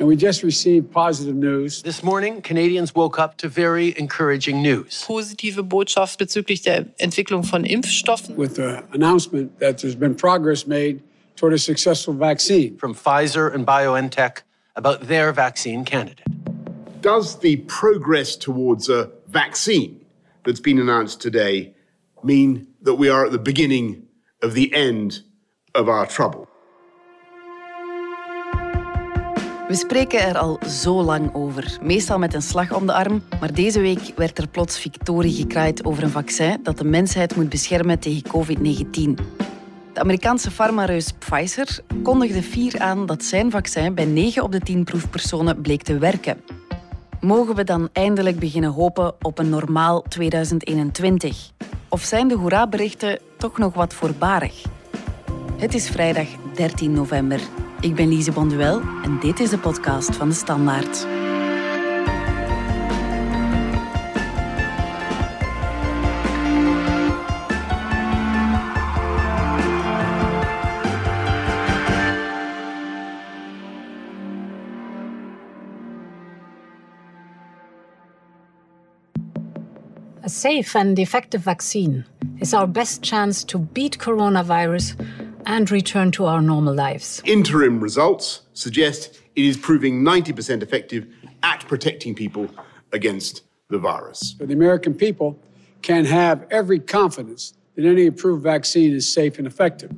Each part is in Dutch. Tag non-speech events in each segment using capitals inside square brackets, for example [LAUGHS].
And we just received positive news. This morning, Canadians woke up to very encouraging news. Positive Botschaft bezüglich der Entwicklung von Impfstoffen. With the announcement that there's been progress made toward a successful vaccine. From Pfizer and BioNTech about their vaccine candidate. Does the progress towards a vaccine that's been announced today mean that we are at the beginning of the end of our trouble? We spreken er al zo lang over, meestal met een slag om de arm, maar deze week werd er plots victorie gekraaid over een vaccin dat de mensheid moet beschermen tegen COVID-19. De Amerikaanse farmareus Pfizer kondigde fier aan dat zijn vaccin bij 9 op de 10 proefpersonen bleek te werken. Mogen we dan eindelijk beginnen hopen op een normaal 2021? Of zijn de hoera-berichten toch nog wat voorbarig? Het is vrijdag 13 november. Ik ben Lise Bonduel en dit is de podcast van de Standaard. A safe and effective vaccine is our best chance to beat coronavirus and return to our normal lives. Interim results suggest it is proving 90% effective at protecting people against the virus. So the American people can have every confidence that any approved vaccine is safe and effective.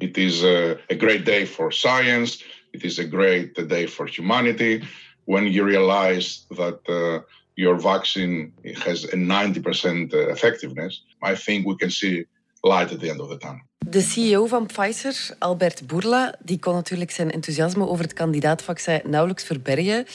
It is a, a great day for science. It is a great day for humanity when you realize that uh, your vaccine has a 90% effectiveness. I think we can see light at the end of the tunnel. De CEO van Pfizer, Albert Bourla, die kon natuurlijk zijn enthousiasme over het kandidaatvaccin nauwelijks verbergen.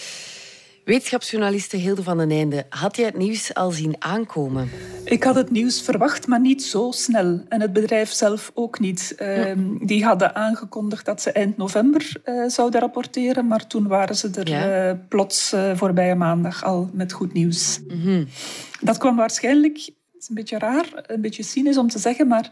Wetenschapsjournaliste Hilde van den Einde, had jij het nieuws al zien aankomen? Ik had het nieuws verwacht, maar niet zo snel. En het bedrijf zelf ook niet. Uh, die hadden aangekondigd dat ze eind november uh, zouden rapporteren, maar toen waren ze er ja. uh, plots voorbije maandag al met goed nieuws. Mm -hmm. Dat kwam waarschijnlijk, het is een beetje raar, een beetje cynisch om te zeggen, maar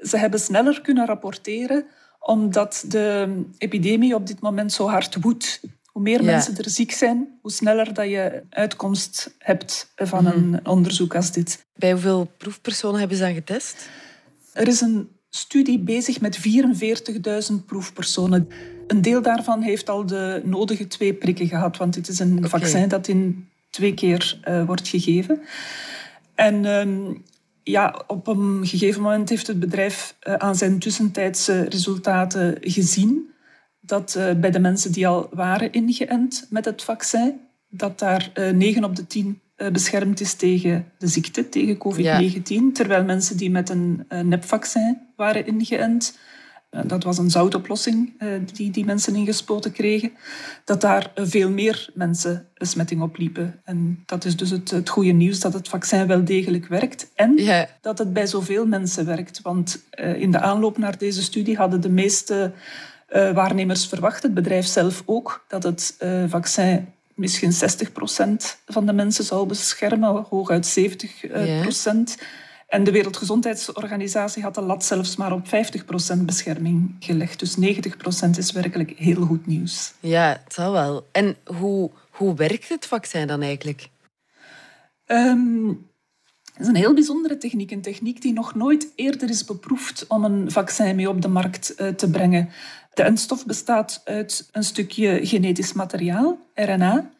ze hebben sneller kunnen rapporteren omdat de epidemie op dit moment zo hard woedt. Hoe meer ja. mensen er ziek zijn, hoe sneller dat je uitkomst hebt van mm -hmm. een onderzoek als dit. Bij hoeveel proefpersonen hebben ze dan getest? Er is een studie bezig met 44.000 proefpersonen. Een deel daarvan heeft al de nodige twee prikken gehad, want dit is een okay. vaccin dat in twee keer uh, wordt gegeven. En um, ja, op een gegeven moment heeft het bedrijf uh, aan zijn tussentijdse resultaten gezien dat uh, bij de mensen die al waren ingeënt met het vaccin, dat daar uh, 9 op de 10 uh, beschermd is tegen de ziekte, tegen COVID-19. Ja. Terwijl mensen die met een nepvaccin waren ingeënt, dat was een zoutoplossing die die mensen ingespoten kregen, dat daar veel meer mensen besmetting opliepen. En dat is dus het, het goede nieuws, dat het vaccin wel degelijk werkt en dat het bij zoveel mensen werkt. Want in de aanloop naar deze studie hadden de meeste waarnemers verwachten, het bedrijf zelf ook, dat het vaccin misschien 60% van de mensen zal beschermen, hooguit 70%. Uh, yeah. En de Wereldgezondheidsorganisatie had de lat zelfs maar op 50% bescherming gelegd. Dus 90% is werkelijk heel goed nieuws. Ja, het zal wel. En hoe, hoe werkt het vaccin dan eigenlijk? Um, het is een heel bijzondere techniek. Een techniek die nog nooit eerder is beproefd om een vaccin mee op de markt uh, te brengen. De enstof bestaat uit een stukje genetisch materiaal, RNA.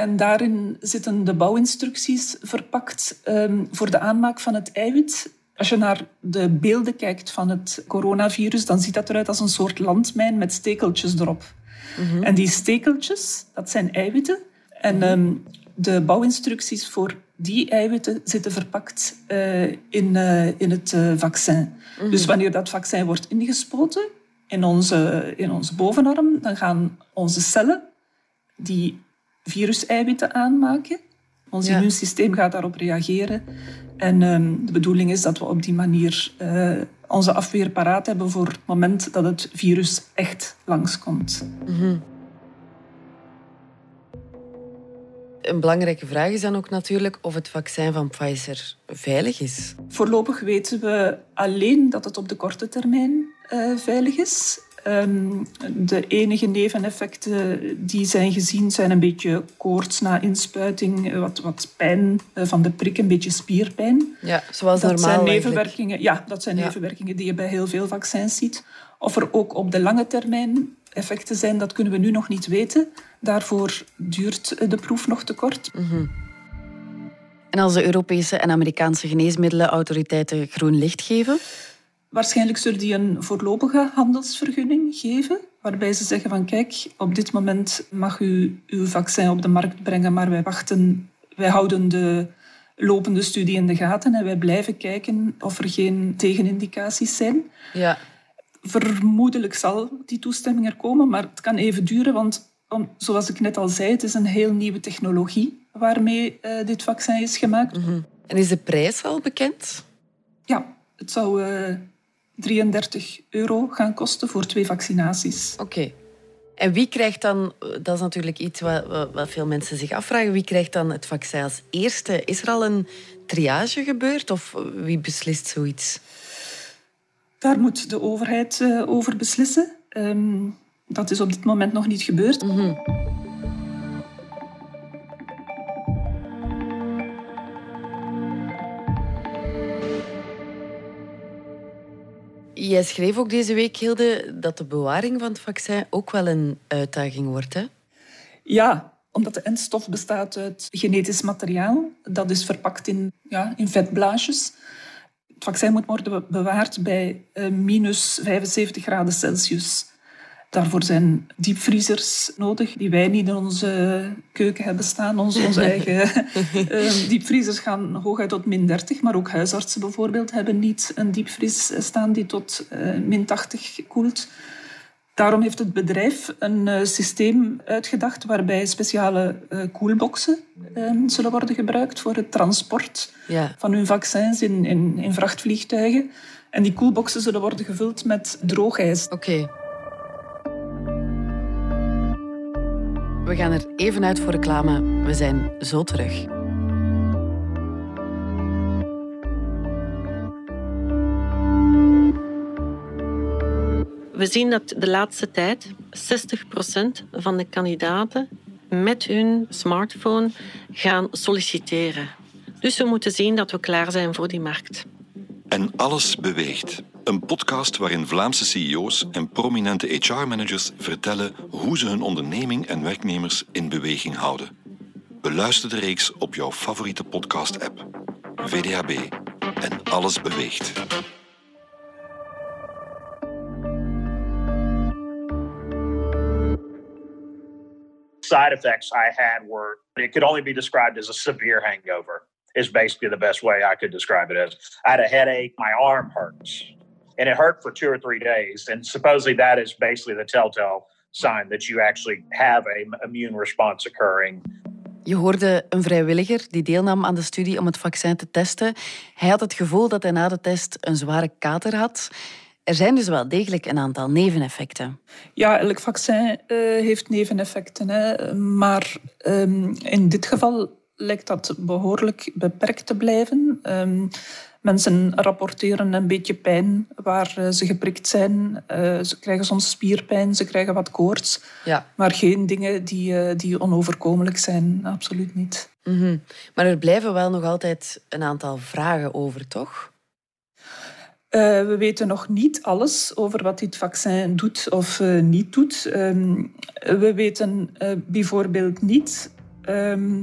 En daarin zitten de bouwinstructies verpakt um, voor de aanmaak van het eiwit. Als je naar de beelden kijkt van het coronavirus, dan ziet dat eruit als een soort landmijn met stekeltjes erop. Mm -hmm. En die stekeltjes, dat zijn eiwitten. En um, de bouwinstructies voor die eiwitten zitten verpakt uh, in, uh, in het uh, vaccin. Mm -hmm. Dus wanneer dat vaccin wordt ingespoten in onze, in onze bovenarm, dan gaan onze cellen die viruseiwitten aanmaken. Ons ja. immuunsysteem gaat daarop reageren. En um, de bedoeling is dat we op die manier onze afweer paraat hebben voor het moment dat het virus echt langskomt. Mm -hmm. Een belangrijke vraag is dan ook natuurlijk of het vaccin van Pfizer veilig is. Voorlopig weten we alleen dat het op de korte termijn uh, veilig is. Ehm, de enige neveneffecten die zijn gezien zijn een beetje koorts na inspuiting, wat, wat pijn eh, van de prik, een beetje spierpijn. Ja, zoals dat normaal zijn eigenlijk. nevenwerkingen, Ja, dat zijn Ja. nevenwerkingen die je bij heel veel vaccins ziet. Of er ook op de lange termijn effecten zijn, dat kunnen we nu nog niet weten. Daarvoor duurt de proef nog te kort. En als de Europese en Amerikaanse geneesmiddelenautoriteiten groen licht geven? Waarschijnlijk zullen die een voorlopige handelsvergunning geven, waarbij ze zeggen van kijk, op dit moment mag u uw vaccin op de markt brengen, maar wij wachten, wij houden de lopende studie in de gaten en wij blijven kijken of er geen tegenindicaties zijn. Ja. Vermoedelijk zal die toestemming er komen, maar het kan even duren, want om, zoals ik net al zei, het is een heel nieuwe technologie waarmee eh, dit vaccin is gemaakt. En is de prijs al bekend? Ja, het zou eh 33 euro gaan kosten voor twee vaccinaties. Oké. En wie krijgt dan, dat is natuurlijk iets wat, wat, veel mensen zich afvragen, wie krijgt dan het vaccin als eerste? Is er al een triage gebeurd of wie beslist zoiets? Daar moet de overheid eh, over beslissen. Ehm, dat is op dit moment nog niet gebeurd. Jij schreef ook deze week, Hilde, dat de bewaring van het vaccin ook wel een uitdaging wordt. Hè? Ja, omdat de endstof bestaat uit genetisch materiaal. Dat is verpakt in, ja, in vetblaasjes. Het vaccin moet worden be- bewaard bij eh, minus 75 graden Celsius. Daarvoor zijn diepvriezers nodig, die wij niet in onze keuken hebben staan. Onze, onze eigen [LAUGHS] eh, diepvriezers gaan hooguit tot min 30, maar ook huisartsen bijvoorbeeld hebben niet een diepvries staan die tot eh, min 80 koelt. Daarom heeft het bedrijf een eh, systeem uitgedacht waarbij speciale eh, koelboxen eh, zullen worden gebruikt voor het transport Ja. van hun vaccins in, in, in vrachtvliegtuigen. En die koelboxen zullen worden gevuld met droogijs. Oké. We gaan er even uit voor reclame. We zijn zo terug. We zien dat de laatste tijd 60% van de kandidaten met hun smartphone gaan solliciteren. Dus we moeten zien dat we klaar zijn voor die markt. En alles beweegt. Een podcast waarin Vlaamse CEO's en prominente HR-managers vertellen hoe ze hun onderneming en werknemers in beweging houden. Beluister de reeks op jouw favoriete podcast-app. VDHB. En alles beweegt. side effects I had were it could only be described as a severe hangover. Is basically the best way I could describe it as. I had a headache, my arm hurts, and it hurt for two or three days. And supposedly that is basically the telltale sign that you actually have a immune response occurring. Je hoorde een vrijwilliger die deelnam aan de studie om het vaccin te testen. Hij had het gevoel dat hij na de test een zware kater had. Er zijn dus wel degelijk een aantal neveneffecten. Ja, elk vaccin eh, heeft neveneffecten. Hè. Maar ehm, in dit geval lijkt dat behoorlijk beperkt te blijven. Ehm, mensen rapporteren een beetje pijn waar eh, ze geprikt zijn. Eh, ze krijgen soms spierpijn, ze krijgen wat koorts. Ja. Maar geen dingen die, eh, die onoverkomelijk zijn, absoluut niet. Mhm. Maar er blijven wel nog altijd een aantal vragen over, toch? We weten nog niet alles over wat dit vaccin doet of niet doet. Ehm, we weten bijvoorbeeld niet. ehm,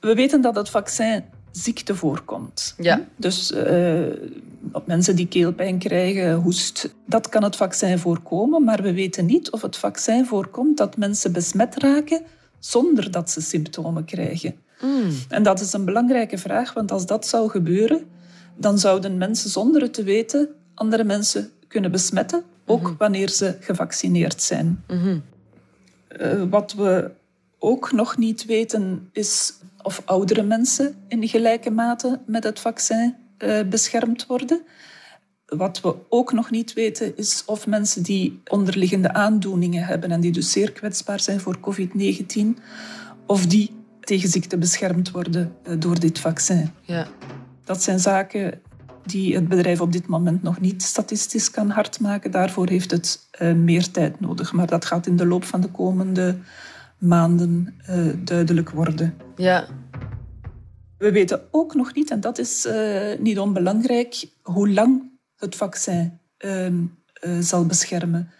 we weten dat het vaccin ziekte voorkomt. Ja. Dus op mensen die keelpijn krijgen, hoest, dat kan het vaccin voorkomen. Maar we weten niet of het vaccin voorkomt dat mensen besmet raken zonder dat ze symptomen krijgen. En dat is een belangrijke vraag, want als dat zou gebeuren, dan zouden mensen zonder het te weten andere mensen kunnen besmetten, ook wanneer ze gevaccineerd zijn. Eh, wat we ook nog niet weten is of oudere mensen in gelijke mate met het vaccin eh, beschermd worden. Wat we ook nog niet weten is of mensen die onderliggende aandoeningen hebben en die dus zeer kwetsbaar zijn voor COVID-19, of die tegen ziekte beschermd worden eh, door dit vaccin. Ja. Dat zijn zaken die het bedrijf op dit moment nog niet statistisch kan hardmaken. Daarvoor heeft het uh, meer tijd nodig. Maar dat gaat in de loop van de komende maanden uh, duidelijk worden. Ja. We weten ook nog niet, en dat is uh, niet onbelangrijk, hoe lang het vaccin ehm, zal beschermen.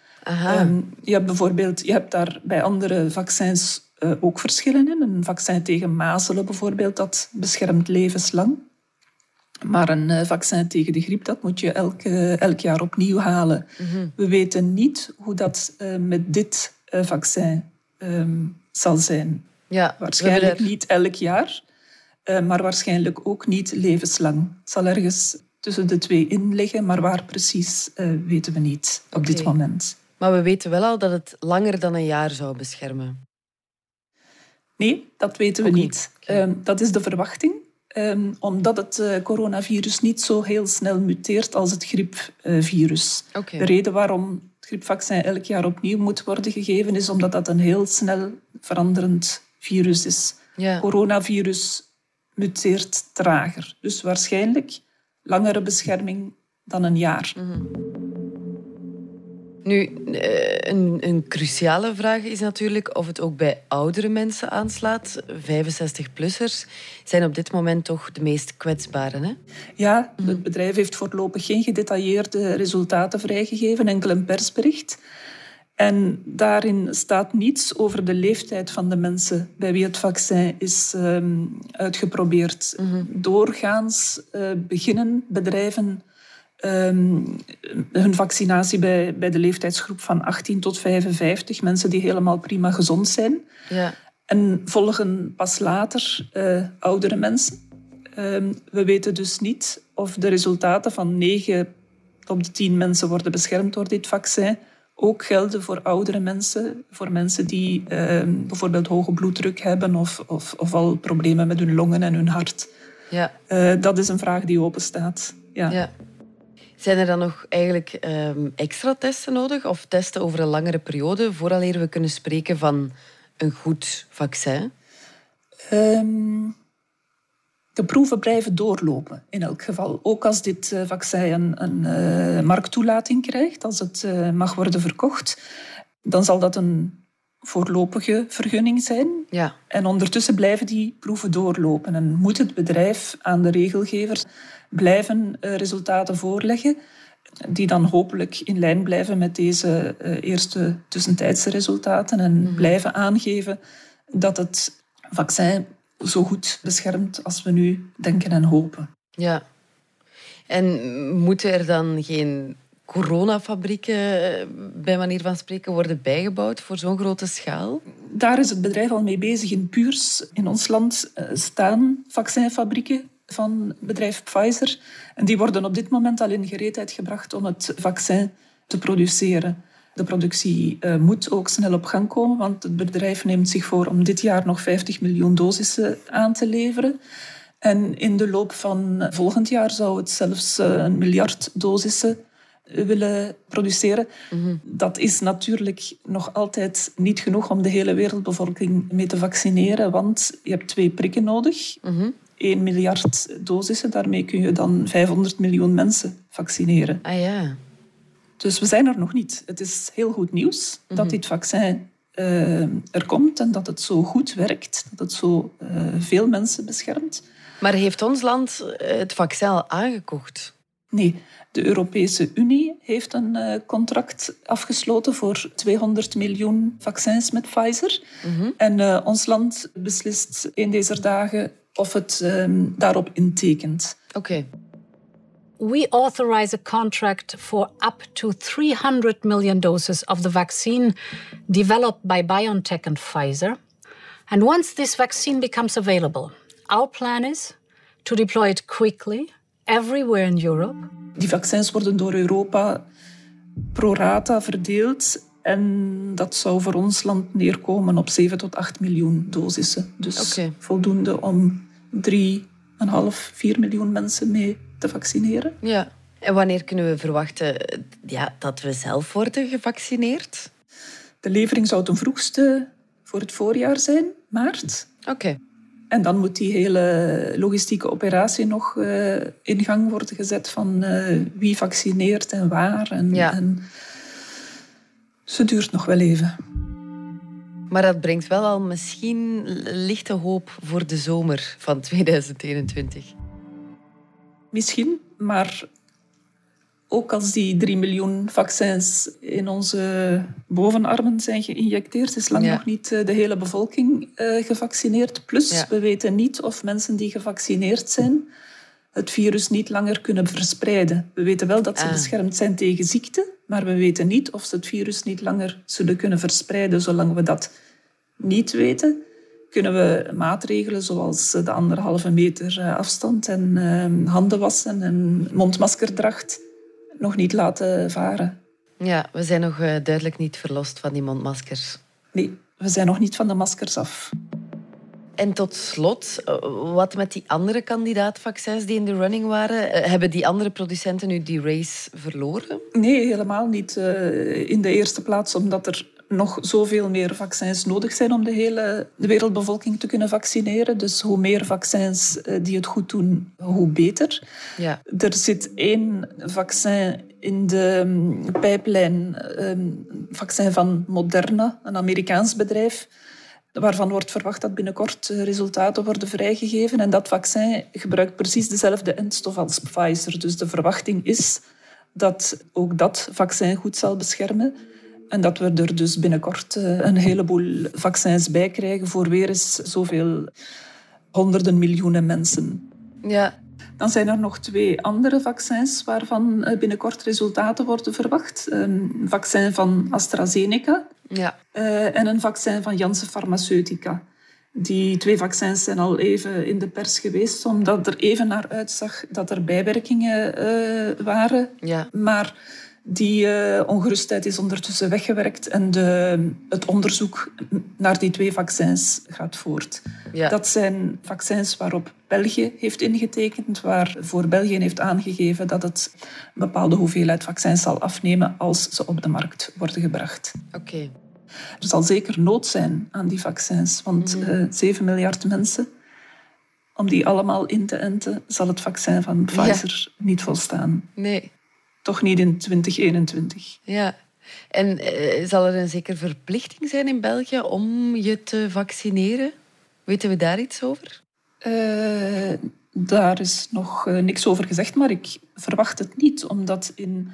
Um, je hebt bijvoorbeeld, je hebt daar bij andere vaccins ook verschillen in. Een vaccin tegen mazelen bijvoorbeeld, dat beschermt levenslang. Maar een eh, vaccin tegen de griep, dat moet je elk, elk jaar opnieuw halen. Mhm. We weten niet hoe dat met dit vaccin um, zal zijn. Ja, waarschijnlijk niet elk jaar, uh, maar waarschijnlijk ook niet levenslang. Het zal ergens tussen de twee in liggen, maar waar precies weten we niet op okay. dit moment. Maar we weten wel al dat het langer dan een jaar zou beschermen. Nee, dat weten we niet. Okay. dat is de verwachting. Um, omdat het uh, coronavirus niet zo heel snel muteert als het griepvirus. Uh. De reden waarom griepvaccin elk jaar opnieuw moet worden gegeven is omdat dat een heel snel veranderend virus is. Ja. Coronavirus muteert trager. Dus waarschijnlijk langere bescherming dan een jaar. Mm -hmm. Nu, eh, een, een, cruciale vraag is natuurlijk of het ook bij oudere mensen aanslaat. 65-plussers zijn op dit moment toch de meest kwetsbare. Hè? Ja, het bedrijf heeft voorlopig geen gedetailleerde resultaten vrijgegeven, enkel een persbericht. En daarin staat niets over de leeftijd van de mensen bij wie het vaccin is um, uitgeprobeerd. Mm -hmm. Doorgaans uh, beginnen bedrijven um, hun vaccinatie bij, bij de leeftijdsgroep van 18 tot 55, mensen die helemaal prima gezond zijn. Ja. En volgen pas later uh, oudere mensen. Um, we weten dus niet of de resultaten van 9 op de 10 mensen worden beschermd door dit vaccin ook gelden voor oudere mensen, voor mensen die uh, bijvoorbeeld hoge bloeddruk hebben of, of, of, al problemen met hun longen en hun hart. Ja. Uh, dat is een vraag die open staat. Ja. ja. Zijn er dan nog eigenlijk um, extra testen nodig of testen over een langere periode vooraleer we kunnen spreken van een goed vaccin? Um, de proeven blijven doorlopen in elk geval. Ook als dit uh, vaccin een, een uh, markttoelating krijgt, als het uh, mag worden verkocht, dan zal dat een voorlopige vergunning zijn. Ja. En ondertussen blijven die proeven doorlopen en moet het bedrijf aan de regelgevers blijven uh, resultaten voorleggen die dan hopelijk in lijn blijven met deze uh, eerste tussentijdse resultaten en mm. blijven aangeven dat het vaccin zo goed beschermt als we nu denken en hopen. Ja. En moeten er dan geen coronafabrieken, eh, bij manier van spreken, worden bijgebouwd voor zo'n grote schaal? Daar is het bedrijf al mee bezig. In Puurs, in ons land, staan vaccinfabrieken van bedrijf Pfizer. En die worden op dit moment al in gereedheid gebracht om het vaccin te produceren. De productie uh, moet ook snel op gang komen, want het bedrijf neemt zich voor om dit jaar nog 50 miljoen dosissen aan te leveren. En in de loop van volgend jaar zou het zelfs een miljard dosissen willen produceren. Mm -hmm. Dat is natuurlijk nog altijd niet genoeg om de hele wereldbevolking mee te vaccineren, want je hebt twee prikken nodig. Mm -hmm. 1 miljard dosissen. Daarmee kun je dan 500 miljoen mensen vaccineren. Ah ja. Dus we zijn er nog niet. Het is heel goed nieuws mm -hmm. dat dit vaccin uh, er komt en dat het zo goed werkt, dat het zo uh, veel mensen beschermt. Maar heeft ons land het vaccin al aangekocht? Nee, de Europese Unie heeft een uh, contract afgesloten voor 200 miljoen vaccins met Pfizer. Mm -hmm. En ons land beslist in deze dagen of het um, daarop intekent. Oké. Okay. We authorize a contract for up to 300 million doses of the vaccine developed by BioNTech and Pfizer. And once this vaccine becomes available, our plan is to deploy it quickly everywhere in Europe. Die vaccins worden door Europa pro rata verdeeld en dat zou voor ons land neerkomen op 7 tot 8 miljoen dosissen. Dus okay. voldoende om 3,5, 4 miljoen mensen mee te vaccineren. Ja. En wanneer kunnen we verwachten ja, dat we zelf worden gevaccineerd? De levering zou ten vroegste voor het voorjaar zijn, maart. Oké. Okay. En dan moet die hele logistieke operatie nog uh, in gang worden gezet van uh, wie vaccineert en waar. En, ja. en ze duurt nog wel even. Maar dat brengt wel al misschien lichte hoop voor de zomer van 2021. Misschien, maar ook als die 3 miljoen vaccins in onze bovenarmen zijn geïnjecteerd, is lang Ja. nog niet eh, de hele bevolking eh, gevaccineerd. Plus, Ja. we weten niet of mensen die gevaccineerd zijn het virus niet langer kunnen verspreiden. We weten wel dat ze Ah. beschermd zijn tegen ziekte, maar we weten niet of ze het virus niet langer zullen kunnen verspreiden. Zolang we dat niet weten, kunnen we maatregelen zoals de anderhalve meter eh, afstand en eh, handen wassen en mondmaskerdracht nog niet laten varen. Ja, we zijn nog eh, duidelijk niet verlost van die mondmaskers. Nee, we zijn nog niet van de maskers af. En tot slot, eh, wat met die andere kandidaatvaccins die in de running waren? Eh, Hebben die andere producenten nu die race verloren? Nee, helemaal niet. In de eerste plaats omdat er nog zoveel meer vaccins nodig zijn om de hele de wereldbevolking te kunnen vaccineren. Dus hoe meer vaccins eh, die het goed doen, hoe beter. Ja. Er zit één vaccin in de mm, pijplijn, een vaccin van Moderna, een Amerikaans bedrijf, waarvan wordt verwacht dat binnenkort eh, resultaten worden vrijgegeven. En dat vaccin gebruikt precies dezelfde endstof als Pfizer. Dus de verwachting is dat ook dat vaccin goed zal beschermen. En dat we er dus binnenkort eh, een heleboel vaccins bij krijgen voor weer eens zoveel honderden miljoenen mensen. Ja. Dan zijn er nog twee andere vaccins waarvan eh, binnenkort resultaten worden verwacht. Een vaccin van AstraZeneca Ja. eh, en een vaccin van Janssen Pharmaceutica. Die twee vaccins zijn al even in de pers geweest, omdat er even naar uitzag dat er bijwerkingen waren. Ja. Maar die eh, ongerustheid is ondertussen weggewerkt en de, het onderzoek naar die twee vaccins gaat voort. Ja. Dat zijn vaccins waarop België heeft ingetekend, waarvoor België heeft aangegeven dat het een bepaalde hoeveelheid vaccins zal afnemen als ze op de markt worden gebracht. Oké. Er zal zeker nood zijn aan die vaccins, want eh 7 miljard mensen, om die allemaal in te enten, zal het vaccin van Ja. Pfizer niet volstaan. Nee. Toch niet in 2021. Ja. En eh, zal er een zeker verplichting zijn in België om je te vaccineren? Weten we daar iets over? Eh, daar is nog eh, niks over gezegd, maar ik verwacht het niet, omdat in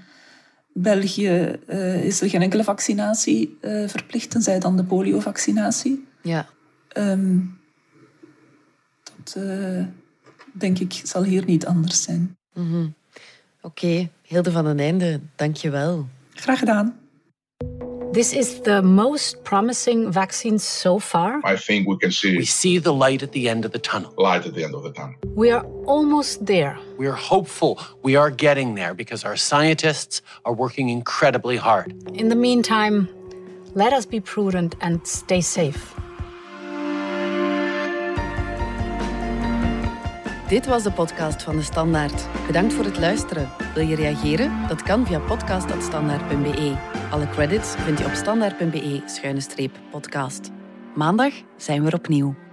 België is er geen enkele vaccinatie verplicht, tenzij dan de poliovaccinatie. Ja. Ehm, dat denk ik zal hier niet anders zijn. Mhm. Oké, Hilde van den Einde, dank je wel. Graag gedaan. This is the most promising vaccine so far. I think we can see We see the light at the end of the tunnel. light at the end of the tunnel. We are almost there. We are hopeful we are getting there because our scientists are working incredibly hard. In the meantime, let us be prudent and stay safe. Dit was de podcast van De Standaard. Bedankt voor het luisteren. Wil je reageren? Dat kan via podcast.standaard.be. Alle credits vind je op standaard.be-podcast. Maandag zijn we opnieuw.